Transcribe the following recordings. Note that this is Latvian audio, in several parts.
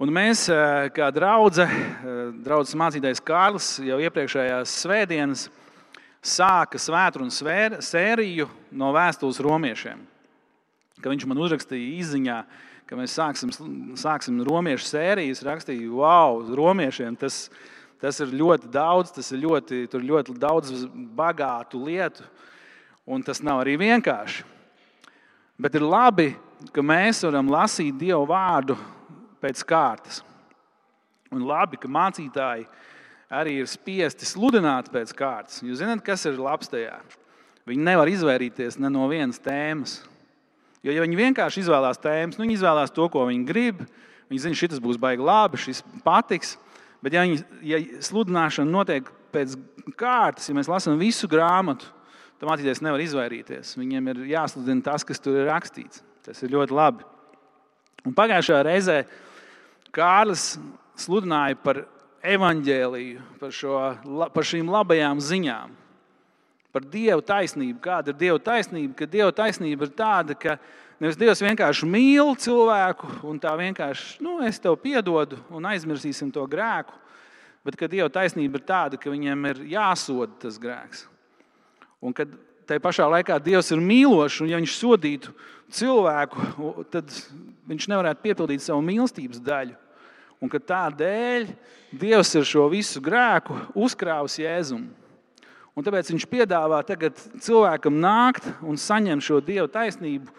Un mēs, kā draudzene, draugs mācītājs Kārlis, jau iepriekšējās svētdienas sāka svētdienas sēriju no vēstules romiešiem. Kad viņš man uzrakstīja izziņā, ka mēs sāksim, sāksim romiešu sērijas, rakstīja, wow, romiešiem tas, tas ir ļoti daudz, tas ir ļoti, ļoti daudz bagātu lietu, un tas nav arī vienkārši. Bet ir labi, ka mēs varam lasīt Dievu vārdu pēc kārtas. Un labi, ka mācītāji arī ir spiesti sludināt pēc kārtas. Jūs zināt, kas ir labs tajā? Viņi nevar izvairīties ne no vienas tēmas. Jo, ja viņi vienkārši izvēlās tēmas, nu, viņi izvēlās to, ko viņi grib. Viņi zina, šis būs baigi labi, šis patiks. Bet, ja, viņi, ja sludināšana notiek pēc kārtas, ja mēs lasām visu grāmatu, tad mācīties nevar izvairīties. Viņiem ir jāsludina tas, kas tur ir rakstīts. Tas ir ļoti labi. Un pagājušajā reizē Kārlis sludināja par evaņģēliju, par, šo, par šīm labajām ziņām, par Dieva taisnību. Kāda ir Dieva taisnība? Ka Dieva taisnība ir tāda, ka nevis Dievs vienkārši mīl cilvēku un tā vienkārši, nu, es tev piedodu un aizmirsīsim to grēku, bet ka Dieva taisnība ir tāda, ka viņiem ir jāsoda tas grēks. Un kad tajā pašā laikā Dievs ir mīlošs, un ja viņš sodītu cilvēku, tad viņš nevarētu piepildīt savu mīlestības daļu. Un ka tādēļ Dievs ir šo visu grēku uzkrāvis Jēzum. Un tāpēc viņš piedāvā tagad cilvēkam nākt un saņemt šo Dieva taisnību,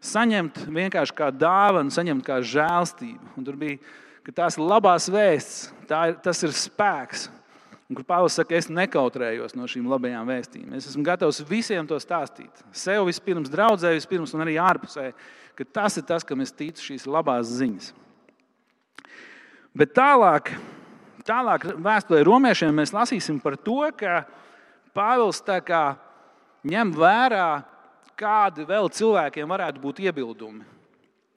saņemt vienkārši kā dāvanu, saņemt kā žēlstību. Un tur bija, ka tās ir labās vēsts, tā ir, tas ir spēks, Un, kur Pāvils saka, es nekautrējos no šīm labajām vēstījumiem. Es esmu gatavs visiem to stāstīt. Sev vispirms, draudzē vispirms un arī ārpusē, ka tas ir tas, kam es ticu, šīs labās ziņas. Bet tālāk, tālāk vēsturē romiešiem mēs lasīsim par to, ka Pāvils ņem vērā, kādi vēl cilvēkiem varētu būt iebildumi.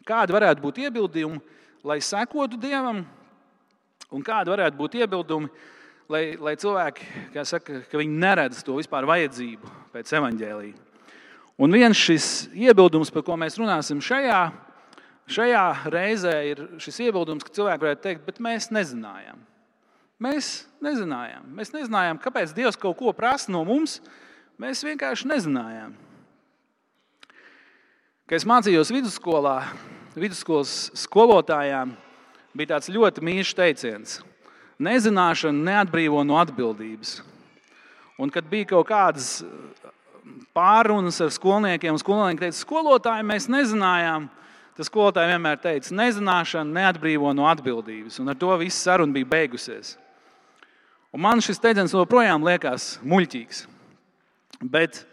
Kādi varētu būt iebildumi, lai sekotu Dievam, un kādi varētu būt iebildumi, lai, lai cilvēki, saka, neredz to vispār vajadzību pēc evaņģēlīja. Un viens šis iebildums, par ko mēs runāsim šajā, šajā reizē, ir šis iebildums, ka cilvēki varētu teikt, bet mēs nezinājām. Mēs nezinājām. Mēs nezinājām, kāpēc Dievs kaut ko prasa no mums. Mēs vienkārši nezinājām. Kad es mācījos vidusskolā, vidusskolas skolotājām bija tāds ļoti mīļš teiciens nezināšana neatbrīvo no atbildības. Un, kad bija kaut kādas uh, pārunas ar skolniekiem, skolnieki teica, skolotāji, mēs nezinājām. Tas skolotāji vienmēr teica, nezināšana neatbrīvo no atbildības. Un ar to viss saruna bija beigusies. Un man šis teiciens joprojām liekas muļķīgs. Bet,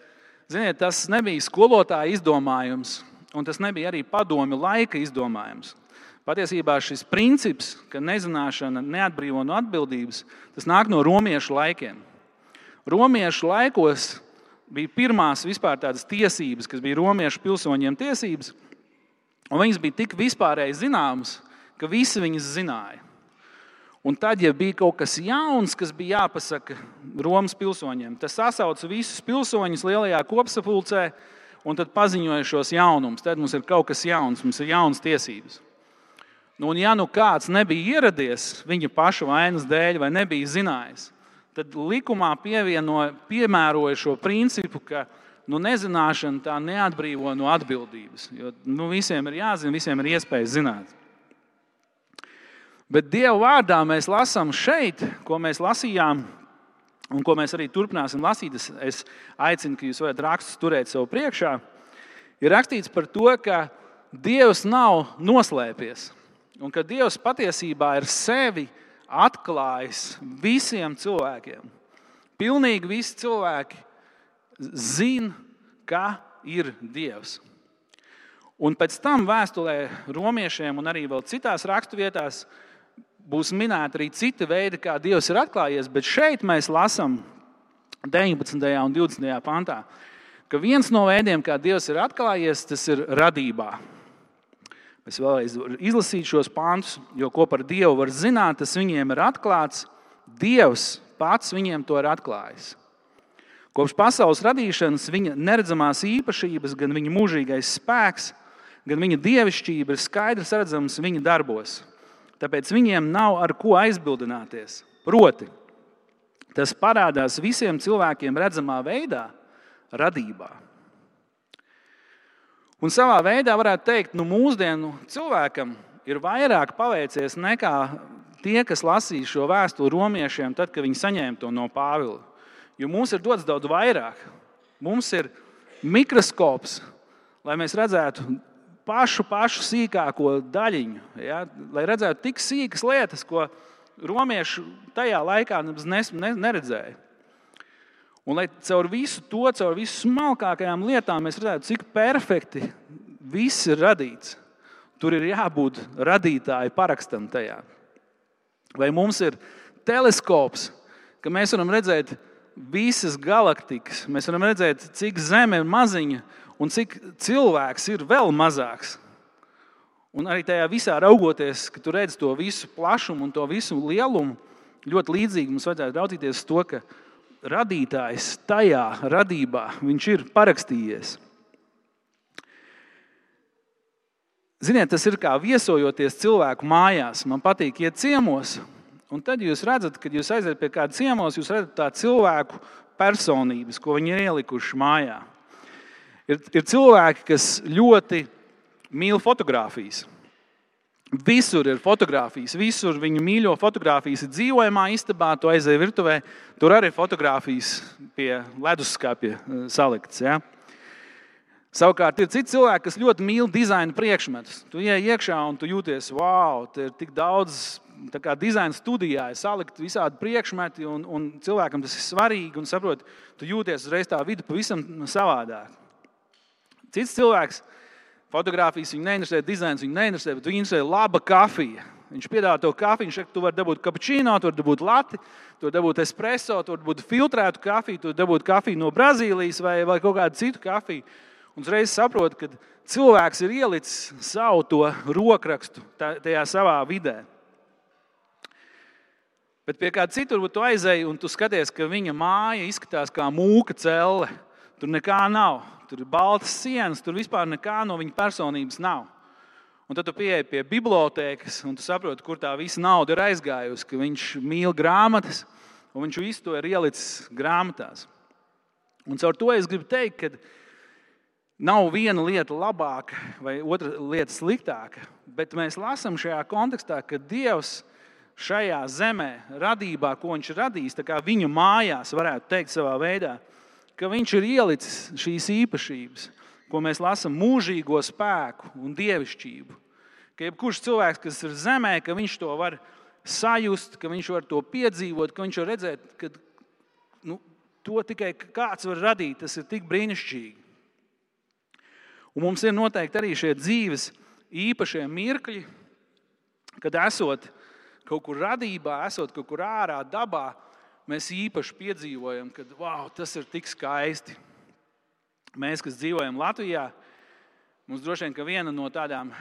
ziniet, tas nebija skolotāja izdomājums, un tas nebija arī padomju laika izdomājums. Patiesībā šis princips, ka nezināšana neatbrīvo no atbildības, tas nāk no romiešu laikiem. Romiešu laikos bija pirmās vispār tādas tiesības, kas bija romiešu pilsoņiem tiesības, un viņas bija tik vispārēji zināmas, ka visi viņas zināja. Un tad, ja bija kaut kas jauns, kas bija jāpasaka Romas pilsoņiem, tas sasauca visus pilsoņus lielajā kopsapulcē un tad paziņoja šos jaunumus. Tad mums ir kaut kas jauns, mums ir jaunas tiesības. Nu, un ja nu kāds nebija ieradies viņa paša vainas dēļ, vai nebija zinājis, tad likumā pievieno, piemēroja šo principu, ka nu, nezināšana tā neatbrīvo no atbildības. Jo nu, visiem ir jāzina, visiem ir iespēja zināt. Bet Dieva vārdā mēs lasām šeit, ko mēs lasījām, un ko mēs arī turpināsim lasīt. Es aicinu, ka jūs varat rakstus turēt sev priekšā. Ir rakstīts par to, ka Dievs nav noslēpies un ka Dievs patiesībā ir sevi atklājis visiem cilvēkiem. Pilnīgi visi cilvēki zina, ka ir Dievs. Un pēc tam vēstulē romiešiem un arī vēl citās raksturvietās būs minēti arī citi veidi, kā Dievs ir atklājies, bet šeit mēs lasām 19. un 20. pantā, ka viens no veidiem, kā Dievs ir atklājies, tas ir radībā. Es vēlreiz izlasīju šos pāntus, jo ko par Dievu var zināt, tas viņiem ir atklāts. Dievs pats viņiem to ir atklājis. Kopš pasaules radīšanas viņa neredzamās īpašības, gan viņa mūžīgais spēks, gan viņa dievišķība ir skaidrs redzams viņa darbos. tāpēc viņiem nav ar ko aizbildināties. Proti, tas parādās visiem cilvēkiem redzamā veidā, radībā. Un savā veidā varētu teikt, ka nu, mūsdienu cilvēkam ir vairāk paveicies nekā tie, kas lasīja šo vēstuli romiešiem, tad, kad viņi saņēma to no Pāvila. Jo mums ir dots daudz vairāk. Mums ir mikroskops, lai mēs redzētu pašu, pašu sīkāko daļiņu, ja? lai redzētu tik sīkas lietas, ko romieši tajā laikā neredzēja. Un lai caur visu to, caur visu smalkākajām lietām mēs redzētu, cik perfekti viss ir radīts. Tur ir jābūt radītāja parakstam tajā. Vai mums ir teleskops, ka mēs varam redzēt visas galaktikas, mēs varam redzēt, cik Zeme ir maziņa un cik cilvēks ir vēl mazāks. Un arī tajā visā raugoties, ka tu redz to visu plašumu un to visu lielumu, ļoti līdzīgi mums vajadzētu raudzīties uz to, ka radītājs tajā radībā ir parakstījies. Ziniet, tas ir kā viesojoties cilvēku mājās. Man patīk iet ciemos, un tad jūs redzat, kad jūs aiziet pie kāda ciemos, jūs redzat tā cilvēku personības, ko viņi ir ielikuši mājā. Ir, ir cilvēki, kas ļoti mīl fotografijas. Visur ir fotografijas, visur viņa mīļo fotografijas. Dzīvojamā istabā, tu aizēji virtuvē, tur arī ir fotografijas pie leduskapja eh, saliktas. Ja? Savukārt ir citi cilvēki, kas ļoti mīl dizaina priekšmetus. Tu ienāc iekšā un tu jūties, wow, tur ir tik daudz. Kā dizaina studijā ir salikt visādi priekšmeti, un, un cilvēkam tas ir svarīgi. Un saprot, tu jūties uzreiz tā vidi pavisam savādāk. Cits cilvēks, fotografijas viņa neinteresē, dizains viņa neinteresē, bet viņa interesē laba kafija. Viņš piedāvā to kafiju, viņš saka, tu vari dabūt cappuccino, tu vari dabūt lati, tu vari dabūt espreso, tu vari dabūt filtrētu kafiju, tu vari dabūt kafiju no Brazīlijas vai, vai kaut kādu citu kafiju. Un uzreiz saprot, ka cilvēks ir ielicis savu to rokrakstu tajā savā vidē. Bet pie kāda cita varbūt tu aizēji un tu skaties, ka viņa māja izskatās kā mūka celle. Tur nekā nav. Tur ir baltas sienas, tur vispār nekā no viņa personības nav. Un tad tu pieeji pie bibliotēkas un tu saproti, kur tā visa nauda ir aizgājusi. Ka viņš mīl grāmatas un viņš visu to ir ielicis grāmatās. Un caur to es gribu teikt, ka Nav viena lieta labāka vai otra lieta sliktāka, bet mēs lasām šajā kontekstā, ka Dievs šajā zemē, radībā, ko Viņš ir radījis, kā viņa mājās, varētu teikt, savā veidā, ka Viņš ir ielicis šīs īpašības, ko mēs lasām, mūžīgo spēku un dievišķību. Ka jebkurš cilvēks, kas ir zemē, ka viņš to var sajust, ka viņš var to piedzīvot, ka viņš var redzēt, ka nu, to tikai kāds var radīt. Tas ir tik brīnišķīgi. Un mums ir noteikti arī šie dzīves īpašie mirkļi, kad esot kaut kur radībā, esot kaut kur ārā, dabā, mēs īpaši piedzīvojam, ka wow, tas ir tik skaisti. Mēs, kas dzīvojam Latvijā, mums droši vien viena no tādām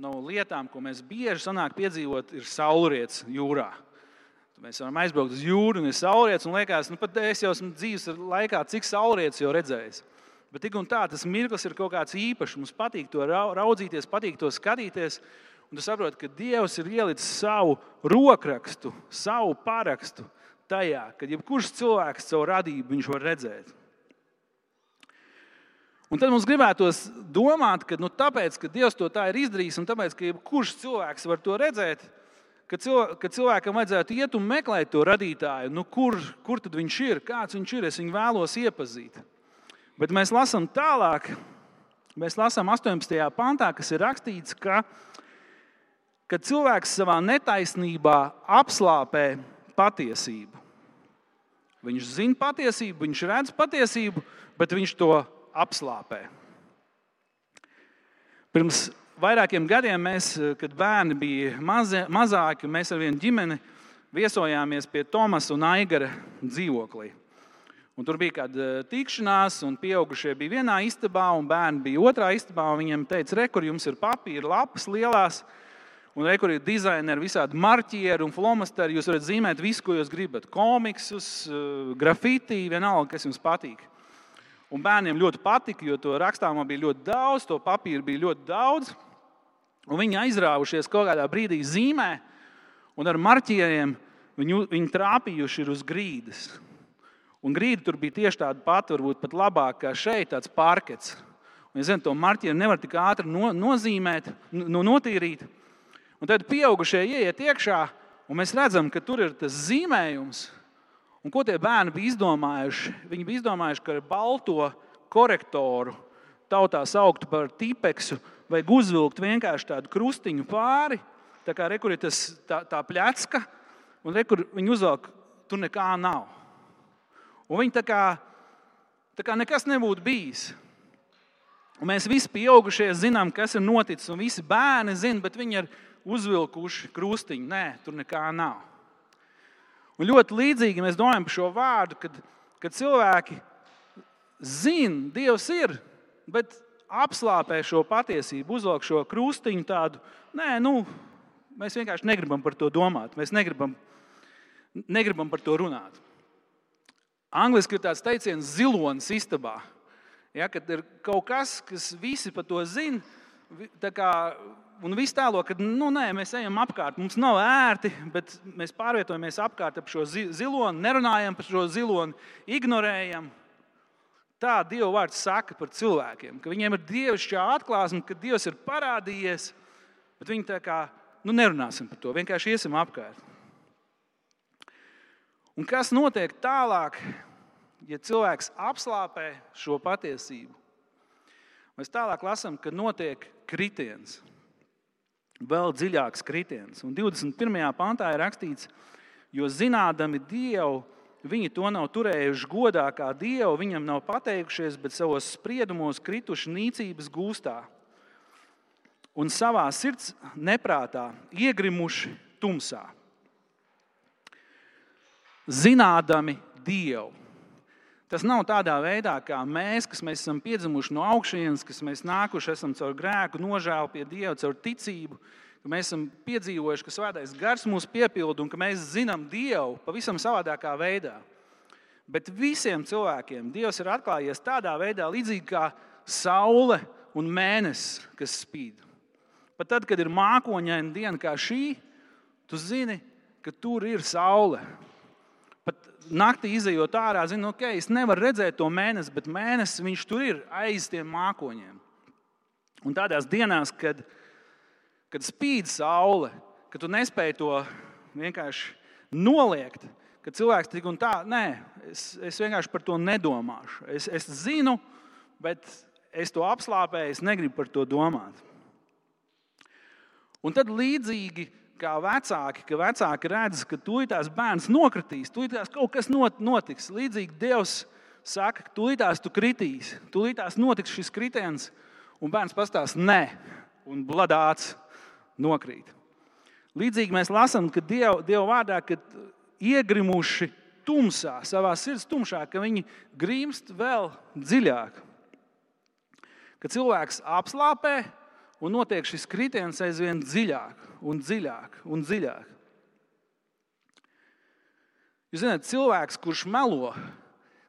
no lietām, ko mēs bieži sanāk piedzīvot, ir saulrietis jūrā. Mēs varam aizbraukt uz jūru, un ir saulrietis, un liekas, nu, pat es jau esmu dzīves laikā, cik saulrietis jau redzējis. Bet tik un tā, tas mirklis ir kaut kāds īpašs. Mums patīk to raudzīties, patīk to skatīties. Un tu saproti, ka Dievs ir ielicis savu rokrakstu, savu parakstu tajā, ka jebkurš cilvēks savu radību var redzēt. Un tad mums gribētos domāt, ka nu, tāpēc, ka Dievs to tā ir izdarījis, un tāpēc, ka jebkurš cilvēks var to redzēt, ka, cilvē, ka cilvēkam vajadzētu iet un meklēt to radītāju, nu, kur, kur tad viņš ir, kāds viņš ir, es viņu vēlos iepazīt. Bet mēs lasām tālāk, mēs lasām 18. pantā, kas ir rakstīts, ka, ka cilvēks savā netaisnībā apslāpē patiesību. Viņš zina patiesību, viņš redz patiesību, bet viņš to apslāpē. Pirms vairākiem gadiem, mēs, kad bērni bija mazi, mazāki, mēs ar vienu ģimeni viesojāmies pie Tomas un Aigara dzīvoklī. Un tur bija kāda eh, tikšanās, un pieaugušie bija vienā istabā, un bērni bija otrā istabā. Viņam teica, re, kur jums ir papīra lapas lielās, un re, kur ir dizaineri, visādi marķieri un flomasteri. Jūs varat zīmēt visu, ko jūs gribat. Komiksus, eh, grafiti, vienalga, kas jums patīk. Un bērniem ļoti patika, jo to rakstāmā bija ļoti daudz, to papīra bija ļoti daudz. Un viņi aizrāvušies kaut kādā brīdī zīmē, un ar marķieriem viņu, viņi trāpījuši uz grīdas. Un grīda tur bija tieši tāda pati, varbūt pat labāka kā šeit, tāds parkets. Un, ja zin, to marķieru nevar tik ātri no, nozīmēt, no, notīrīt. Un tad pieaugušie ieiet iekšā, un mēs redzam, ka tur ir tas zīmējums. Un ko tie bērni bija izdomājuši? Viņi bija izdomājuši, ka ar balto korektoru tautā sauktu par tīpeksu, vajag uzvilkt vienkārši tādu krustiņu pāri. Tā kā rekur ir tas, tā, tā plecka, un rekur viņi uzvelk, tur nekā nav. Un viņi tā kā, tā kā nekas nebūtu bijis. Un mēs visi pieaugušie zinām, kas ir noticis, un visi bērni zina, bet viņi ir uzvilkuši krustiņu. Nē, tur nekā nav. Un ļoti līdzīgi mēs domājam par šo vārdu, kad, kad cilvēki zina, Dievs ir, bet apslāpē šo patiesību, uzvelk šo krustiņu tādu. Nē, nu, mēs vienkārši negribam par to domāt. Mēs negribam, negribam par to runāt. Angliski ir tāds teiciens, zilonis istabā. Ja, kad ir kaut kas, kas visi par to zina, kā, un viss tēlo, ka nu, nē, mēs ejam apkārt, mums nav ērti, bet mēs pārvietojamies apkārt ap šo ziloni, nerunājam par šo ziloni, ignorējam. Tā Dieva vārds saka par cilvēkiem, ka viņiem ir dievišķā atklāsme, ka Dievs ir parādījies, bet viņi tā kā nu, nerunāsim par to, vienkārši iesim apkārt. Un kas notiek tālāk, ja cilvēks apslāpē šo patiesību? Mēs tālāk lasām, ka notiek kritiens, vēl dziļāks kritiens. Un 21. pantā ir rakstīts, jo zinādami Dievu Viņi to nav turējuši godā kā dievu, viņam nav pateikušies, bet savos spriedumos krituši nīcības gūstā un savā sirds neprātā iegrimuši tumsā. Zinādami Dievu. Tas nav tādā veidā, kā mēs, kas mēs esam piedzimuši no augšas, kas mēs nākuši esam caur grēku, nožēlu pie Dieva, caur ticību, ka mēs esam piedzīvojuši, ka svētais gars mūs piepilda un ka mēs zinām Dievu pavisam savādākā veidā. Bet visiem cilvēkiem Dievs ir atklājies tādā veidā, līdzīgi kā saule un mēnesis, kas spīd. Pat tad, kad ir mākoņaina diena kā šī, tu zini, ka tur ir saule. Naktī izējot ārā, zini, ok, es nevaru redzēt to mēnesi, bet mēnesis viņš tur ir aiz tiem mākoņiem. Un tādās dienās, kad kad spīd saule, ka tu nespēji to vienkārši noliegt, ka cilvēks tik un tā, nē, es, es vienkārši par to nedomāšu. Es, es zinu, bet es to apslāpēju, es negribu par to domāt. Un tad līdzīgi kā vecāki, ka vecāki redz, ka tūlītās bērns nokritīs, tūlītās kaut kas notiks. Līdzīgi Dievs saka, ka tūlītās tu kritīsi, tūlītās notiks šis kritiens, un bērns pastāsta nē, un bladāts nokrīt. Līdzīgi mēs lasām, ka Dieva, Dieva vārdā, kad iegrimuši tumsā, savā sirds tumšā, ka viņi grimst vēl dziļāk. Kad cilvēks apslāpē un notiek šis kritiens aizvien dziļāk un dziļāk un dziļāk. Jūs zināt, cilvēks, kurš melo,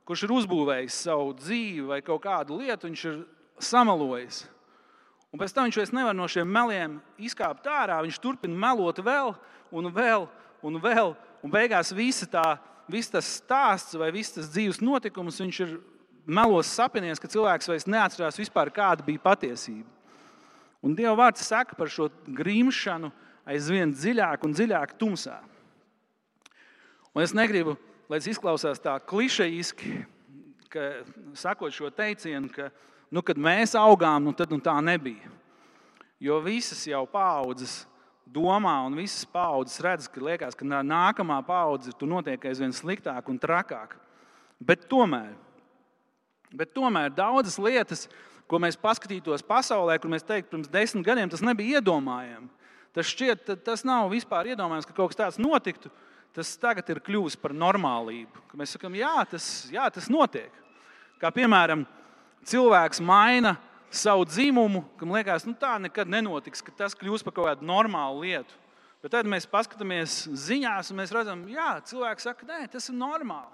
kurš ir uzbūvējis savu dzīvi vai kaut kādu lietu, viņš ir samalojis. Un pēc tam viņš vairs nevar no šiem meliem izkāpt ārā. Viņš turpina melot vēl un vēl un vēl. Un beigās visa tā, viss tas stāsts vai viss tas dzīves notikums, viņš ir melos sapinies, ka cilvēks vairs neatcerās vispār, kāda bija patiesība. Un Dieva vārds saka par šo grimšanu aizvien dziļāk un dziļāk tumsā. Un es negribu, lai tas izklausās tā klišejiski, ka sakot šo teicienu, ka nu, kad mēs augām, nu, tad nu, tā nebija. Jo visas jau paudzes domā, un visas paudzes redz, ka, liekas, ka nākamā paudze tur notiek aizvien sliktāk un trakāk. Bet tomēr, bet tomēr daudzas lietas, ko mēs paskatītos pasaulē, kur mēs teiktu, pirms desmit gadiem tas nebija iedomājami. Tas šķiet, tas nav vispār iedomājams, ka kaut kas tāds notiktu. Tas tagad ir kļuvis par normālību. Mēs sakām, jā, tas, jā, tas notiek. Kā piemēram, cilvēks maina savu dzimumu, kam liekas, nu, tā nekad nenotiks, ka tas kļūs par kaut kādu normālu lietu. Bet tad mēs paskatāmies ziņās, un mēs redzam, ka cilvēks saka, nē, tas ir normāli.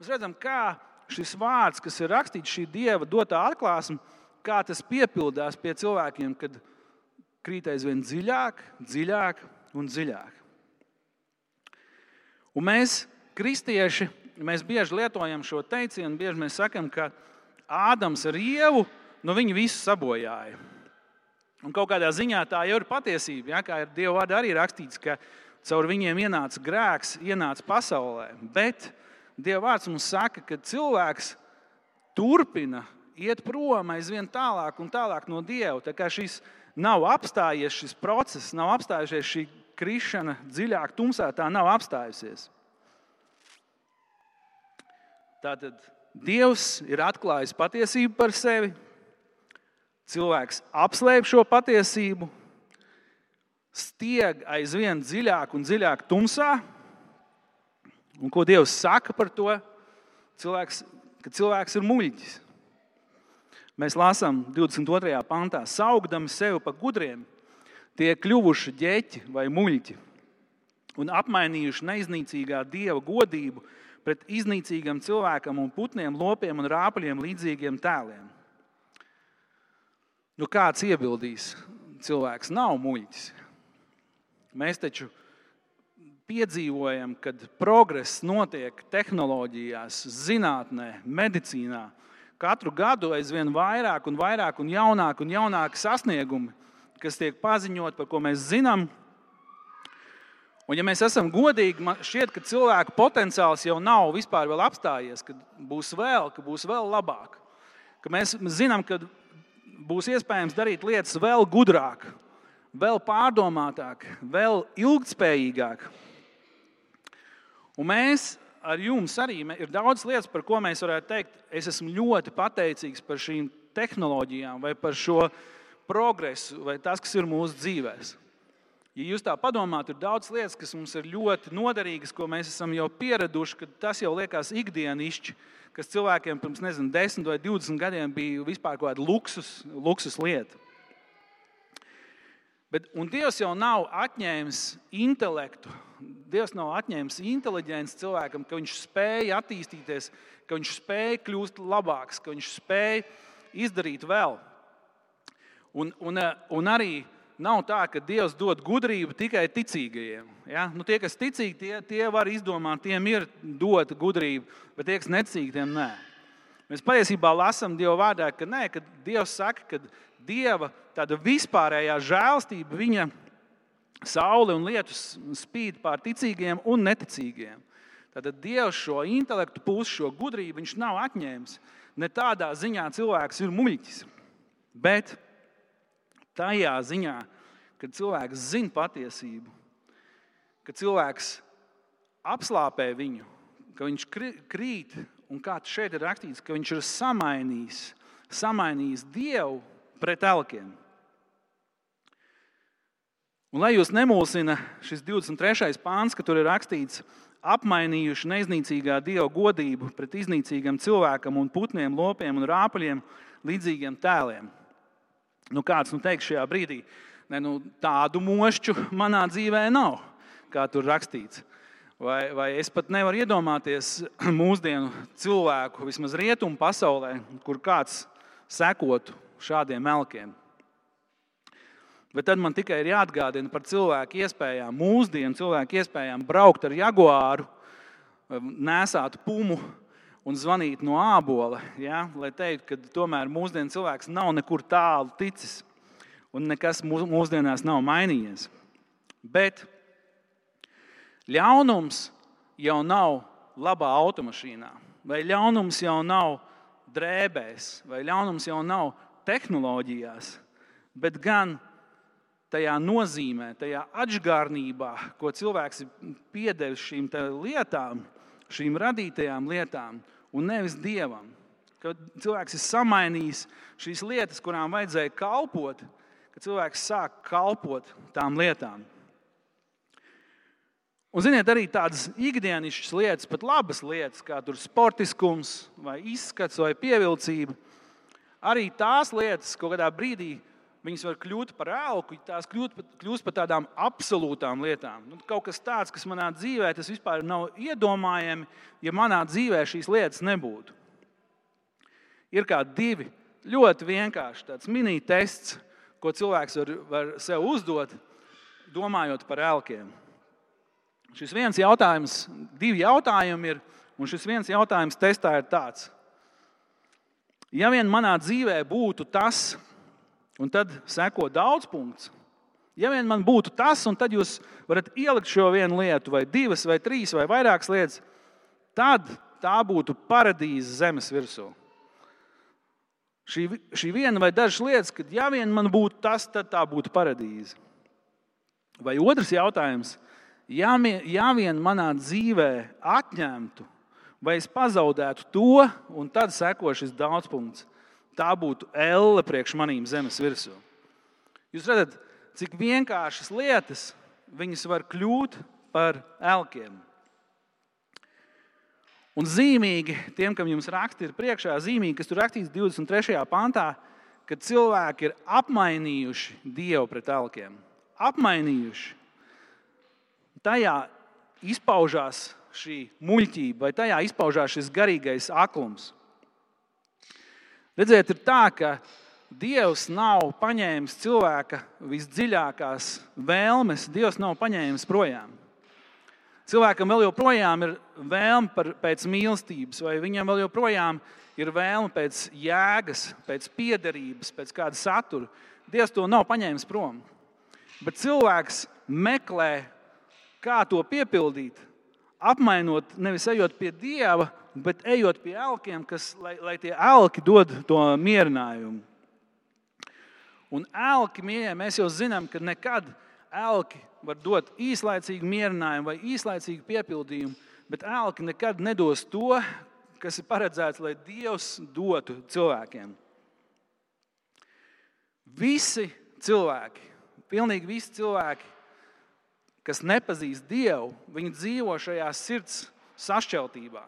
Mēs redzam, kā šis vārds, kas ir rakstīts, šī dieva dotā atklāsme, kā tas piepildās pie cilvēkiem, kad krīt aizvien dziļāk, dziļāk un dziļāk. Un mēs, kristieši, mēs bieži lietojam šo teicienu, bieži mēs sakam, ka Ādams ar ievu nu viņu visu sabojāja. Un kaut kādā ziņā tā jau ir patiesība. Ja, kā ir Dieva vārdā arī rakstīts, ka caur viņiem ienāca grēks, ienāca pasaulē. Bet Dieva vārds mums saka, ka cilvēks turpina iet prom aizvien tālāk un tālāk no Dieva. Tā kā šis nav apstājies šis process, nav apstājusies šī krišana dziļāk, tumsā, tā nav apstājusies. Tātad Dievs ir atklājis patiesību par sevi, cilvēks apslēp šo patiesību, stieg aizvien dziļāk un dziļāk tumsā. Un ko Dievs saka par to? Cilvēks, ka cilvēks ir muļķis. Mēs lasām 22. pantā, saugdami sevi par gudriem, tie kļuvuši ģeķi vai muļķi un apmainījuši neiznīcīgā dieva godību pret iznīcīgam cilvēkam un putniem, lopiem un rāpuļiem līdzīgiem tēliem. Nu, kāds iebildīs? Cilvēks nav muļķis. Mēs taču piedzīvojam, kad progress notiek tehnoloģijās, zinātnē, medicīnā. Katru gadu aizvien vairāk un vairāk un jaunāk un jaunāk sasniegumi, kas tiek paziņot, par ko mēs zinām. Un, ja mēs esam godīgi, man šķiet, ka cilvēka potenciāls jau nav vispār apstājies, ka būs vēl, ka būs vēl labāk. Ka mēs zinām, ka būs iespējams darīt lietas vēl gudrāk, vēl pārdomātāk, vēl ilgspējīgāk. Un mēs ar jums arī ir daudz lietas, par ko mēs varētu teikt, es esmu ļoti pateicīgs par šīm tehnoloģijām, vai par šo progresu, vai tas, kas ir mūsu dzīvēm. Ja jūs tā padomājat, ir daudz lietas, kas mums ir ļoti noderīgas, ko mēs esam jau pieraduši, ka tas jau liekas ikdienišķi, kas cilvēkiem pirms nezinu, 10 vai 20 gadiem bija vispār kaut kāda luksus, luksus lieta. Bet, un Dievs jau nav atņēmis intelektu Dievs nav atņēmis inteliģents cilvēkam, ka viņš spēja attīstīties, ka viņš spēja kļūt labāks, ka viņš spēja izdarīt vēl. Un, un, un arī nav tā, ka Dievs dod gudrību tikai ticīgajiem. Ja? Nu, tie, kas ticīgi, tie, tie var izdomāt, tiem ir dota gudrība, bet tie, kas necīgi, tiem nē. Mēs patiesībā lasām Dieva vārdā, ka, nē, ka Dievs saka, ka Dieva tāda vispārējā žēlstība viņa saule un lietus spīd pār ticīgiem un neticīgiem. Tad Dievs šo intelektu pusi, šo gudrību, viņš nav atņēmis. Ne tādā ziņā cilvēks ir muļķis, bet tajā ziņā, ka cilvēks zina patiesību, ka cilvēks apslāpē viņu, ka viņš krīt, un kā šeit ir rakstīts, ka viņš ir samainījis, samainījis Dievu pret elkiem. Un, lai jūs nemulsina šis 23. pāns, ka tur ir rakstīts, apmainījuši neiznīcīgā dieva godību pret iznīcīgam cilvēkam un putniem, lopiem un rāpuļiem, līdzīgiem tēliem. Nu, kāds nu teiks šajā brīdī, ne, nu, tādu mošķu manā dzīvē nav, kā tur rakstīts. Vai, vai es pat nevaru iedomāties mūsdienu cilvēku, vismaz rietumu pasaulē, kur kāds sekotu šādiem melkiem. Bet tad man tikai ir jāatgādina par cilvēku iespējām, mūsdienu cilvēku iespējām braukt ar jaguāru, nesāt pumu un zvanīt no ābola. Ja? Lai teiktu, ka tomēr mūsdienu cilvēks nav nekur tālu ticis un nekas mūsdienās nav mainījies. Bet ļaunums jau nav labā automašīnā, vai ļaunums jau nav drēbēs, vai ļaunums jau nav tehnoloģijās, bet gan tajā nozīmē, tajā atgādnībā, ko cilvēks ir piedevis šīm lietām, šīm radītajām lietām, un nevis dievam. Kad cilvēks ir samainījis šīs lietas, kurām vajadzēja kalpot, kad cilvēks sāk kalpot tām lietām. Un, ziniet, arī tādas ikdienišķas lietas, pat labas lietas, kā sportiskums, vai izskats, vai pievilcība, arī tās lietas kaut kādā brīdī viņas var kļūt par elku, tās kļūt, kļūst par tādām absolūtām lietām. Nu, kaut kas tāds, kas manā dzīvē tas vispār nav iedomājami, ja manā dzīvē šīs lietas nebūtu. Ir kā divi ļoti vienkārši mini tests, ko cilvēks var, var sev uzdot, domājot par elkiem. Šis viens jautājums, divi jautājumi ir, un šis viens jautājums testā ir tāds. Ja vien manā dzīvē būtu tas, un tad seko daudz punktu, ja vien man būtu tas, un tad jūs varat ielikt šo vienu lietu, vai divas, vai trīs, vai vairākas lietas, tad tā būtu paradīze zemes virsū. Šī, šī viena vai dažas lietas, kad ja vien man būtu tas, tad tā būtu paradīze. Vai otrs jautājums, ja, ja vien manā dzīvē atņemtu, vai es pazaudētu to, un tad seko šis daudzpunkts, tā būtu elle priekš manīm zemes virsū. Jūs redzat, cik vienkāršas lietas viņas var kļūt par elkiem. Un zīmīgi tiem, kam jums raksti ir priekšā, zīmīgi, kas tur rakstīts 23. pantā, ka cilvēki ir apmainījuši Dievu pret elkiem apmainījuši. Tajā izpaužās šī muļķība, vai tajā izpaužās šis garīgais aklums. Redziet, ir tā, ka Dievs nav paņēmis cilvēka visdziļākās vēlmes, Dievs nav paņēmis projām. Cilvēkam vēl joprojām ir vēlme par, pēc mīlestības, vai viņam vēl joprojām ir vēlme pēc jēgas, pēc piederības, pēc kāda satura. Dievs to nav paņēmis prom. Bet cilvēks meklē, kā to piepildīt, apmainot, nevis ejot pie dieva, bet ejot pie elkiem, kas, lai, lai tie elki dod to mierinājumu. Un elki, mīļie, mēs jau zinām, ka nekad elki var dot īslaicīgu mierinājumu vai īslaicīgu piepildījumu, bet elki nekad nedos to, kas ir paredzēts, lai Dievs dotu cilvēkiem. Visi cilvēki Pilnīgi visi cilvēki, kas nepazīst Dievu, viņi dzīvo šajā sirds sašķeltībā.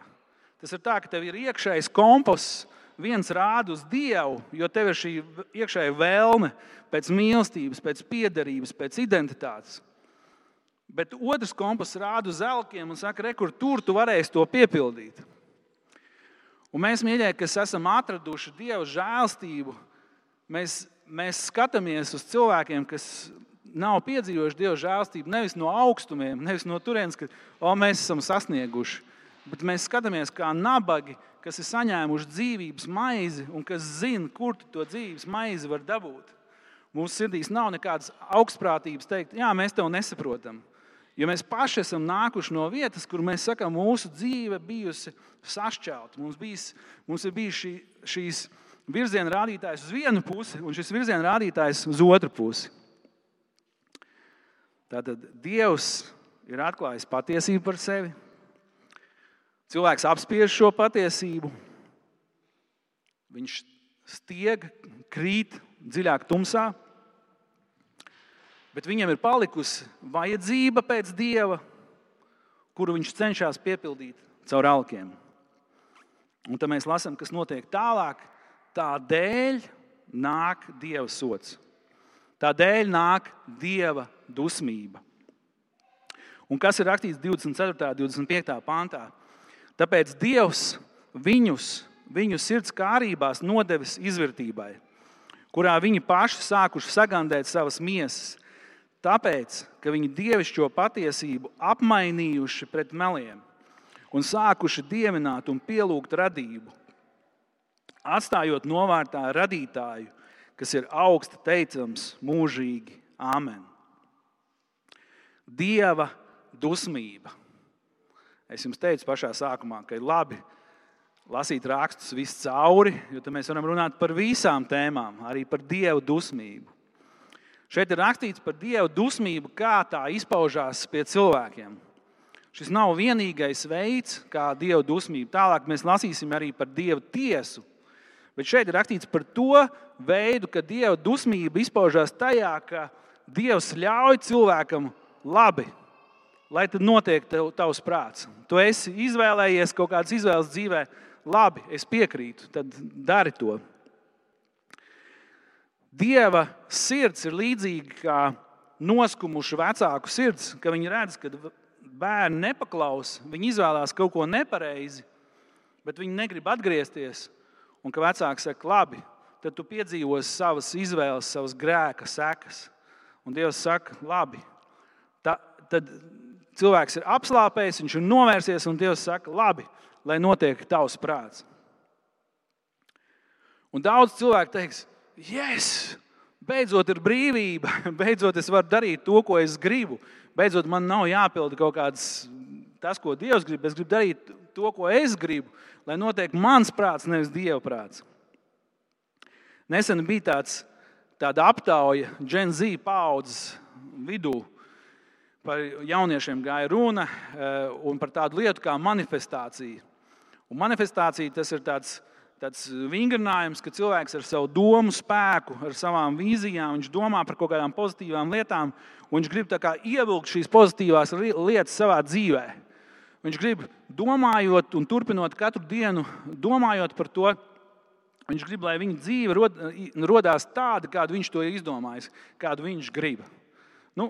Tas ir tā, ka tev ir iekšējs kompass, viens rāda uz Dievu, jo tev ir šī iekšējā vēlme pēc mīlestības, pēc piederības, pēc identitātes. Bet otrs kompass rāda uz zelkiem un saka, re, kur tur tu varēsi to piepildīt. Un mēs, mīļie, kas esam atraduši Dieva žēlstību, mēs mēs skatāmies uz cilvēkiem, kas nav piedzīvojuši Dieva žēlstību nevis no augstumiem, nevis no turienes, ka o, mēs esam sasnieguši, bet mēs skatāmies kā nabagi, kas ir saņēmuši dzīvības maizi un kas zina, kur to dzīvības maizi var dabūt. Mūsu sirdīs nav nekādas augstprātības teikt, jā, mēs tev nesaprotam. Jo mēs paši esam nākuši no vietas, kur mēs sakām, mūsu dzīve bijusi sašķelta. Mums, bijis, mums ir bijusi šī, šīs virziena rādītājs uz vienu pusi un šis virziena rādītājs uz otru pusi. Tātad Dievs ir atklājis patiesību par sevi. Cilvēks apspiež šo patiesību. Viņš stieg, krīt dziļāk tumsā, bet viņam ir palikusi vajadzība pēc dieva, kuru viņš cenšas piepildīt caur alkiem. Un tad mēs lasām, kas notiek tālāk. Tādēļ nāk Dieva sots. Tādēļ nāk Dieva dusmība. Un kas ir rakstīts 24. un 25. pāntā? Tāpēc Dievs viņus, viņu sirds kārībās nodevis izvērtībai, kurā viņi paši sākuši sagandēt savas miesas, tāpēc, ka viņi dievišķo patiesību apmainījuši pret meliem un sākuši dievināt un pielūgt radību atstājot novārtā radītāju, kas ir augsta teicams mūžīgi. Āmen. Dieva dusmība. Es jums teicu pašā sākumā, ka ir labi lasīt rakstus viscauri, jo tad mēs varam runāt par visām tēmām, arī par dievu dusmību. Šeit ir rakstīts par dievu dusmību, kā tā izpaužās pie cilvēkiem. Šis nav vienīgais veids, kā dievu dusmība. Tālāk mēs lasīsim arī par dievu tiesu Bet šeit ir rakstīts par to veidu, ka Dieva dusmība izpaužās tajā, ka Dievs ļauj cilvēkam labi, lai tad notiek tev, tavs prāts. Tu esi izvēlējies kaut kādas izvēles dzīvē, labi, es piekrītu, tad dari to. Dieva sirds ir līdzīga kā noskumuša vecāku sirds, ka viņi redz, ka bērni nepaklaus, viņi izvēlās kaut ko nepareizi, bet viņi negrib atgriezties Un ka vecāks saka, labi, tad tu piedzīvosi savas izvēles, savas grēka sekas. Un Dievs saka, labi, tad cilvēks ir apslāpējis, viņš ir novērsies, un Dievs saka, labi, lai notiek tavs prāts. Un daudz cilvēku teiks, yes, beidzot ir brīvība, beidzot es varu darīt to, ko es gribu. Beidzot, man nav jāpilda kaut kāds tas, ko Dievs grib. Es gribu darīt to, ko es gribu, lai notiek mans prāts, nevis Dieva prāts. Nesen bija tāds, tāda aptauja Gen Z paudzes vidū. Par jauniešiem gāja runa eh, un par tādu lietu kā manifestācija. Un manifestācija tas ir tāds, tāds vingrinājums, ka cilvēks ar savu domu spēku, ar savām vīzijām, viņš domā par kaut kādām pozitīvām lietām, un viņš grib ievilkt šīs pozitīvās lietas savā dzīvēm. Viņš grib, domājot un turpinot katru dienu, domājot par to, viņš grib, lai viņa dzīve rod, rodās tāda, kādu viņš to ir izdomājis, kādu viņš grib. Nu,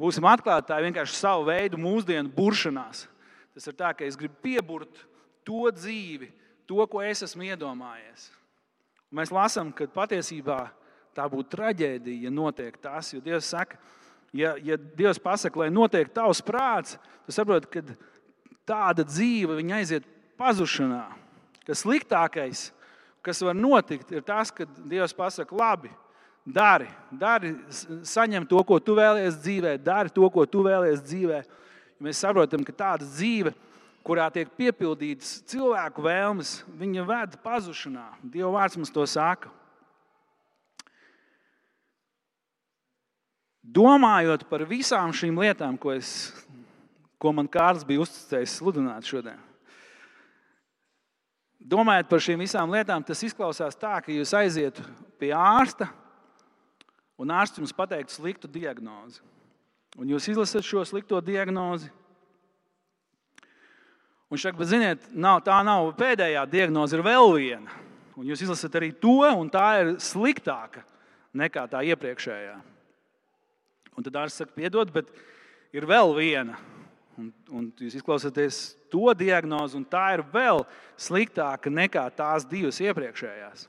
būsim atklāti, tā ir vienkārši savu veidu mūsdienu buršanās. Tas ir tā, ka es gribu pieburt to dzīvi, to, ko es esmu iedomājies. Un mēs lasām, ka patiesībā tā būtu traģēdija, ja notiek tas. Jo Dievs saka, ja, ja Dievs pasaka, lai notiek tavs prāts, tad saproti, ka tāda dzīve aiziet pazušanā. Ka sliktākais, kas var notikt, ir tas, ka Dievs pasakā, labi, dari, dari, saņem to, ko tu vēlies dzīvē, dari to, ko tu vēlies dzīvē. Mēs saprotam, ka tāda dzīve, kurā tiek piepildītas cilvēku vēlmes, viņa ved pazušanā. Dieva vārds mums to saka. Domājot par visām šīm lietām, ko es ko man Kārlis bija uzticējis sludināt šodien. Domājot par šīm visām lietām, tas izklausās tā, ka jūs aizietu pie ārsta, un ārsts jums pateiktu sliktu diagnozi. Un jūs izlasat šo slikto diagnozi. Un šeit, bet, ziniet, nav, tā nav pēdējā diagnoze, ir vēl viena. Un jūs izlasat arī to, un tā ir sliktāka nekā tā iepriekšējā. Un tad ārsts saka, piedod, bet ir vēl viena. Un, un jūs izklausāties to diagnozi, un tā ir vēl sliktāka nekā tās divas iepriekšējās.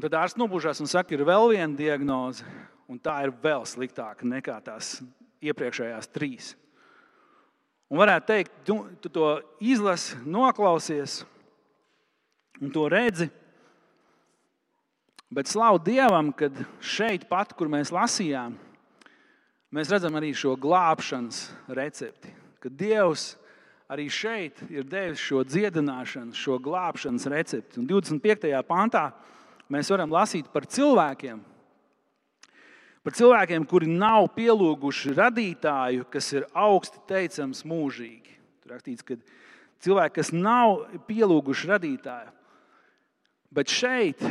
Un tad ārsts nobužās un saka, ir vēl viena diagnoze, un tā ir vēl sliktāka nekā tās iepriekšējās trīs. Un varētu teikt, tu, tu to izlasi, noklausies un to redzi. Bet slavu Dievam, ka šeit, pat, kur mēs lasījām, mēs redzam arī šo glābšanas recepti. Ka Dievs arī šeit ir devis šo dziedināšanu, šo glābšanas recepti. Un 25. pantā mēs varam lasīt par cilvēkiem, par cilvēkiem, kuri nav pielūguši radītāju, kas ir augsti teicams mūžīgi. Tur rakstīts, ka cilvēki, kas nav pielūguši radītāju, bet šeit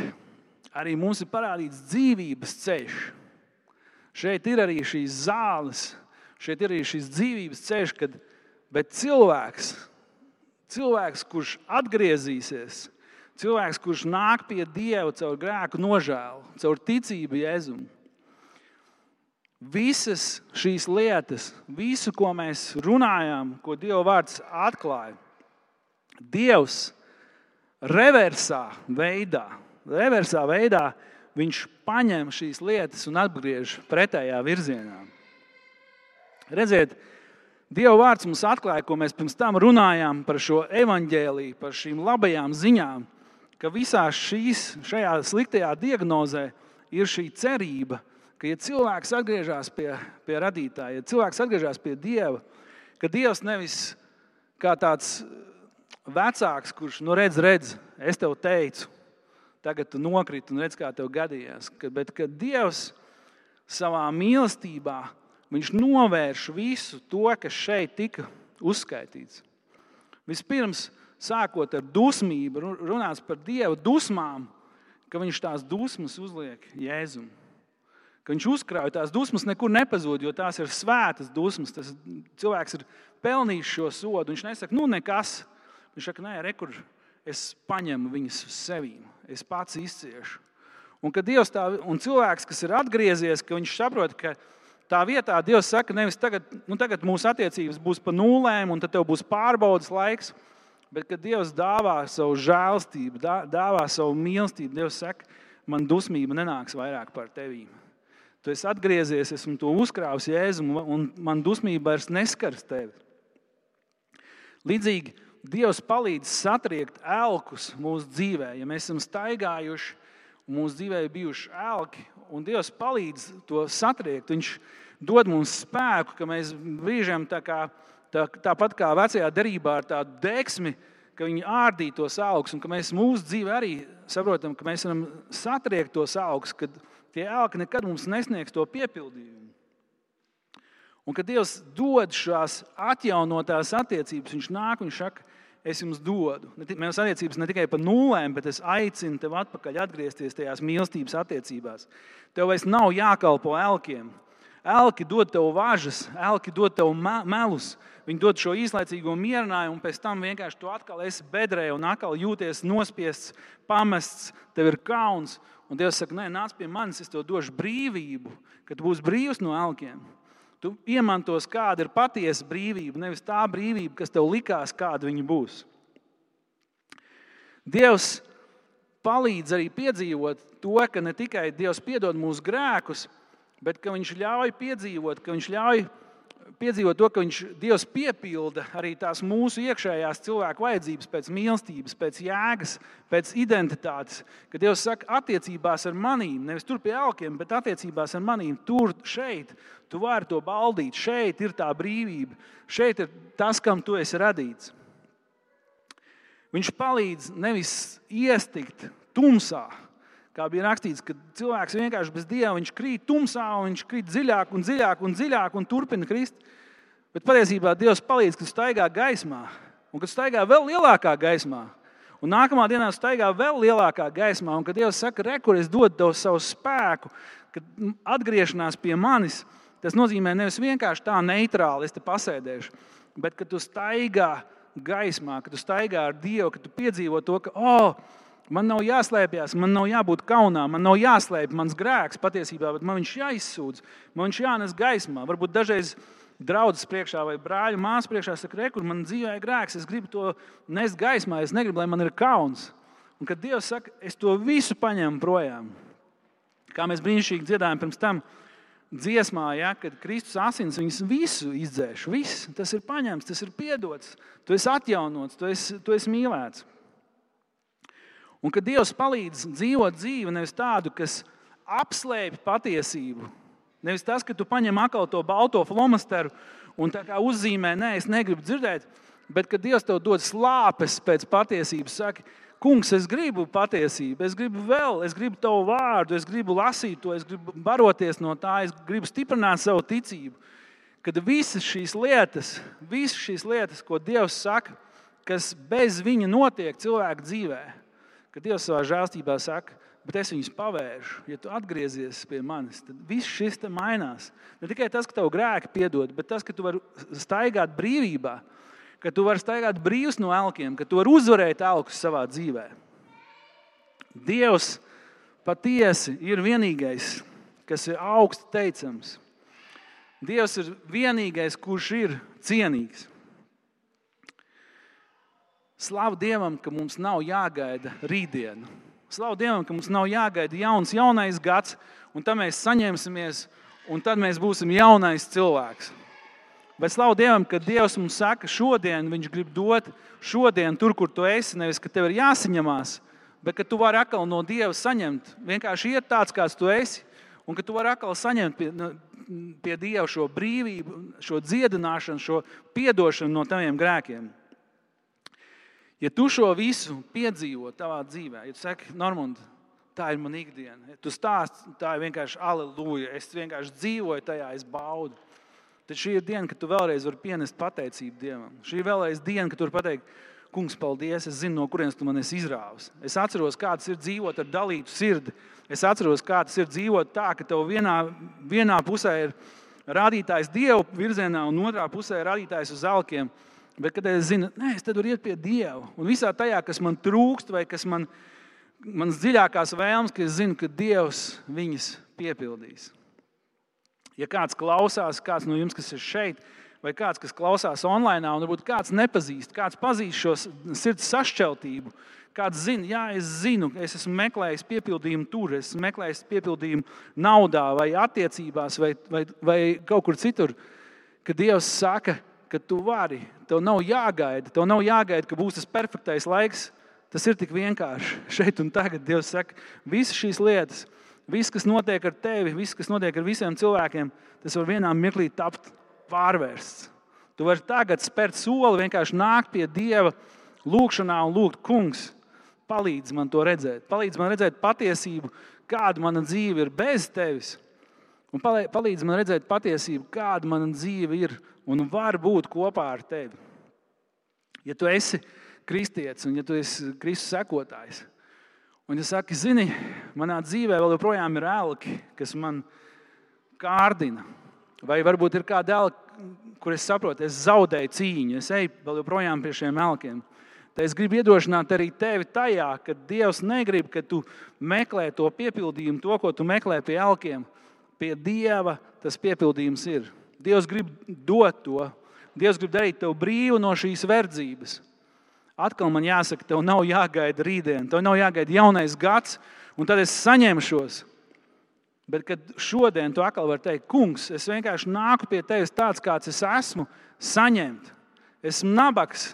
arī mums ir parādīts dzīvības ceļš Šeit ir arī šīs zāles, šeit ir arī šis dzīvības ceļš, kad cilvēks, cilvēks, kurš atgriezīsies, cilvēks, kurš nāk pie Dieva caur grēku nožēlu, caur ticību Jēzum. Visas šīs lietas, visu, ko mēs runājām, ko Dieva vārds atklāja, Dievs reversā veidā, reversā veidā viņš paņem šīs lietas un atgriež pretējā virzienā. Redziet, Dieva vārds mums atklāja, ko mēs pirms tam runājām par šo evaņģēlīju, par šīm labajām ziņām, ka visā šīs, šajā sliktajā diagnozē ir šī cerība, ka, ja cilvēks atgriežas pie, pie radītāja, ja cilvēks atgriežas pie Dieva, ka Dievs nevis kā tāds vecāks, kurš nu redz, redz, es tev teicu, tagad tu nokriti un redz, kā tev gadījās. Bet kad Dievs savā mīlestībā novērš visu to, kas šeit tika uzskaitīts. Vispirms, sākot ar dusmību, runāts par Dieva dusmām, ka viņš tās dusmas uzliek Jēzum. Ka viņš uzkrāja tās dusmas, nekur nepazūd, jo tās ir svētas dusmas. Tas cilvēks ir pelnījis šo sodu. Viņš nesaka, nu nekas. Viņš saka, nē, rekur, es paņemu viņas uz sevi es pats izciešu. Un kad Dievs tā, un cilvēks, kas ir atgriezies, ka viņš saprot, ka tā vietā Dievs saka, nevis tagad, nu tagad mūsu attiecības būs pa nulēm, un tad tev būs pārbaudas laiks, Bet, kad Dievs dāvā savu žēlstību, dāvā savu mīlestību, Dievs saka, man dusmība nenāks vairāk par tevi. Tu esi atgriezies, esmu to uzkrāvis jēzumu, un man dusmība vairs neskars tevi. Līdzīgi Dievs palīdz satriekt elkus mūsu dzīvē. Ja mēs esam staigājuši, mūsu dzīvē ir bijuši elki, un Dievs palīdz to satriekt, Viņš dod mums spēku, ka mēs brīžiem tā kā tā, tāpat kā vecajā derībā ar tādu deksmi, ka viņi ārdīja tos augus, un ka mēs mūsu dzīvē arī saprotam, ka mēs varam satriekt tos augus, kad tie augi nekad mums nesniegs to piepildījumu. Un kad Dievs dod šās atjaunotās attiecības, Viņš nāk un saka, es jums dodu. Mēs attiecības ne tikai par nulēm, bet es aicinu tevi atpakaļ atgriezties tajās mīlestības attiecībās. Tev vairs nav jākalpo elkiem. Elki dod tev važas, elki dod tev melus, viņi dod šo īslaicīgo mierinājumu, un pēc tam vienkārši tu atkal esi bedrē un atkal jūties nospiests, pamests, tev ir kauns. Un Dievs saka, nē, nāc pie manis, es tev došu brīvību, kad būsi brīvs no elkiem. Tu iemantos, kāda ir patiesa brīvība, nevis tā brīvība, kas tev likās, kāda viņa būs. Dievs palīdz arī piedzīvot to, ka ne tikai Dievs piedod mūsu grēkus, bet ka viņš ļauj piedzīvot, ka viņš ļauj piedzīvot to, ka viņš Dievs piepilda arī tās mūsu iekšējās cilvēku vajadzības pēc mīlestības, pēc jēgas, pēc identitātes. Ka Dievs saka, attiecībās ar manīm, nevis tur pie aukiem, bet attiecībās ar manīm, tur, šeit, tu vari to baudīt, šeit ir tā brīvība, šeit ir tas, kam tu esi radīts. Viņš palīdz nevis iestikt tumsā, Kā bija rakstīts, ka cilvēks vienkārši bez dieva viņš krīt tumsā, viņš krīt dziļāk un dziļāk un dziļāk un turpina krist. Bet patiesībā Dievs palīdz, kad staigā gaismā, un kad staigā vēl lielākā gaismā. Un nākamā dienā staigā vēl lielākā gaismā, un kad Dievs saka, re, kur es dodu tev savu spēku, kad atgriešanās pie manis, tas nozīmē nevis vienkārši tā neitrāli, es te pasēdēšu, bet kad tu staigā gaismā, kad tu staigā ar Dievu, kad tu piedzīvo to, ka, oh, Man nav jāslēpjas, man nav jābūt kaunā, man nav jāslēpj mans grēks patiesībā, bet man viņš jāizsūdz, man viņš jānes gaismā. Varbūt dažreiz draudzes priekšā vai brāļa māsas priekšā saka, re, kur man dzīvē ir grēks, es gribu to nest gaismā, es negribu, lai man ir kauns. Un kad Dievs saka, es to visu paņemu projām, kā mēs brīnišķīgi dziedājām pirms tam dziesmā, ja, kad Kristus asins viņus visu izdzēš, viss tas ir paņemts, tas ir piedots, tu esi atjaunots, tu esi, tu esi mīlēts. Un kad Dievs palīdz dzīvot dzīvi, nevis tādu, kas apslēpj patiesību, nevis tas, ka tu paņem atkal to balto flomasteru un uzzīmē, nē, es negribu dzirdēt, bet kad Dievs tev dod slāpes pēc patiesības, saka, Kungs, es gribu patiesību, es gribu vēl, es gribu tavu vārdu, es gribu lasīt to, es gribu baroties no tā, es gribu stiprināt savu ticību. Kad visas šīs lietas, visas šīs lietas, ko Dievs saka, kas bez viņa notiek cilvēka dzīvēm, ka Dievs savā žēlstībā saka, bet es viņus pavēršu. Ja tu atgriezies pie manis, tad viss šis mainās. Ne tikai tas, ka tev grēki piedod, bet tas, ka tu vari staigāt brīvībā, ka tu vari staigāt brīvs no elkiem, ka tu vari uzvarēt elkus savā dzīvē. Dievs patiesi ir vienīgais, kas ir augsts teicams. Dievs ir vienīgais, kurš ir cienīgs. Slavu Dievam, ka mums nav jāgaida rītdiena. Slavu Dievam, ka mums nav jāgaida jauns, jaunais gads, un tad mēs saņemsimies, un tad mēs būsim jaunais cilvēks. Bet slavu Dievam, ka Dievs mums saka, šodien Viņš grib dot šodien, tur, kur tu esi. Nevis, ka tev ir jāsaņemās, bet ka tu vari atkal no Dieva saņemt. Vienkārši iet tāds, kāds tu esi, un ka tu vari atkal saņemt pie, pie Dieva šo brīvību, šo dziedināšanu, šo atdošanu no taviem grēkiem. Ja tu šo visu piedzīvo savā dzīvē, ja tu saki, Normand, tā ir mana ikdiena, ja tu stāsti, tā ir vienkārši aleluja, es vienkārši dzīvoju tajā, es baudu. Tad šī ir diena, kad tu vēlreiz vari pienest pateicību Dievam. Šī ir vēlreiz diena, kad tu vari pateikt, Kungs, paldies, es zinu, no kurienes tu man esi izrāvis. Es atceros, kā tas ir dzīvot ar dalītu sirdi. Es atceros, kā tas ir dzīvot tā, ka tev vienā, vienā pusē ir rādītājs Dieva virzienā, un otrā pusē ir rādītājs uz zelkiem. Bet, kad es zinu, nē, es varu iet pie Dieva un visā tajā, kas man trūkst, vai kas man manas dziļākās vēlmes, ka es zinu, ka Dievs viņas piepildīs. Ja kāds klausās, kāds no jums, kas ir šeit, vai kāds, kas klausās online, un varbūt kāds nepazīst, kāds pazīst šo sirds sašķeltību. Kāds zina, jā, es zinu, es esmu meklējis piepildījumu tur, es esmu meklējis piepildījumu naudā, vai attiecībās, vai, vai, vai kaut kur citur. Kad Dievs saka, ka tu vari, tev nav jāgaida, tev nav jāgaida, ka būs tas perfektais laiks. Tas ir tik vienkārši. Šeit un tagad Dievs saka, visas šīs lietas, viss, kas notiek ar tevi, viss, kas notiek ar visiem cilvēkiem, tas var vienā mirklī tapt pārvērsts. Tu vari tagad spērt soli, vienkārši nākt pie Dieva lūgšanā un lūgt, Kungs, palīdz man to redzēt. Palīdz man redzēt patiesību, kāda mana dzīve ir bez tevis. Un palīdz man redzēt patiesību, kāda mana dzīve ir un var būt kopā ar tevi. Ja tu esi kristietis un ja tu esi Kristus sekotājs, un ja saki, zini, manā dzīvē vēl joprojām ir elki, kas man kārdina, vai varbūt ir kāda elka, kur es saprotu, es zaudēju cīņu, es eju vēl joprojām pie šiem elkiem. Tad es gribu iedrošināt arī tevi tajā, ka Dievs negrib, ka tu meklē to piepildījumu, to, ko tu meklē pie elkiem. Pie Dieva tas piepildījums ir. Dievs grib dot to. Dievs grib darīt tevi brīvu no šīs verdzības. Atkal man jāsaka, tev nav jāgaida rītdiena, tev nav jāgaida jaunais gads, un tad es saņemšos. Bet, kad šodien tu atkal vari teikt, kungs, es vienkārši nāku pie tevis tāds, kāds es esmu, saņemt. Esmu nabaks,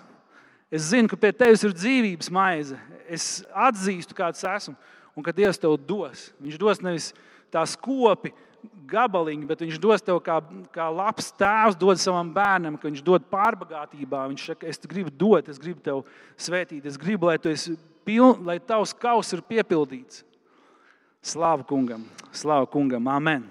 es zinu, ka pie tevis ir dzīvības maize. Es atzīstu, kāds esmu, un ka Dievs tev dos. Viņš dos nevis tās kopi, gabaliņu, bet viņš dos tev kā, kā labs tēvs, dod savam bērnam, ka viņš dod pārbagātībā. Viņš saka, es gribu dot, es gribu tev svētīt, es gribu, lai, piln, lai tavs kaus ir piepildīts. Slāva kungam, slāva kungam, amen.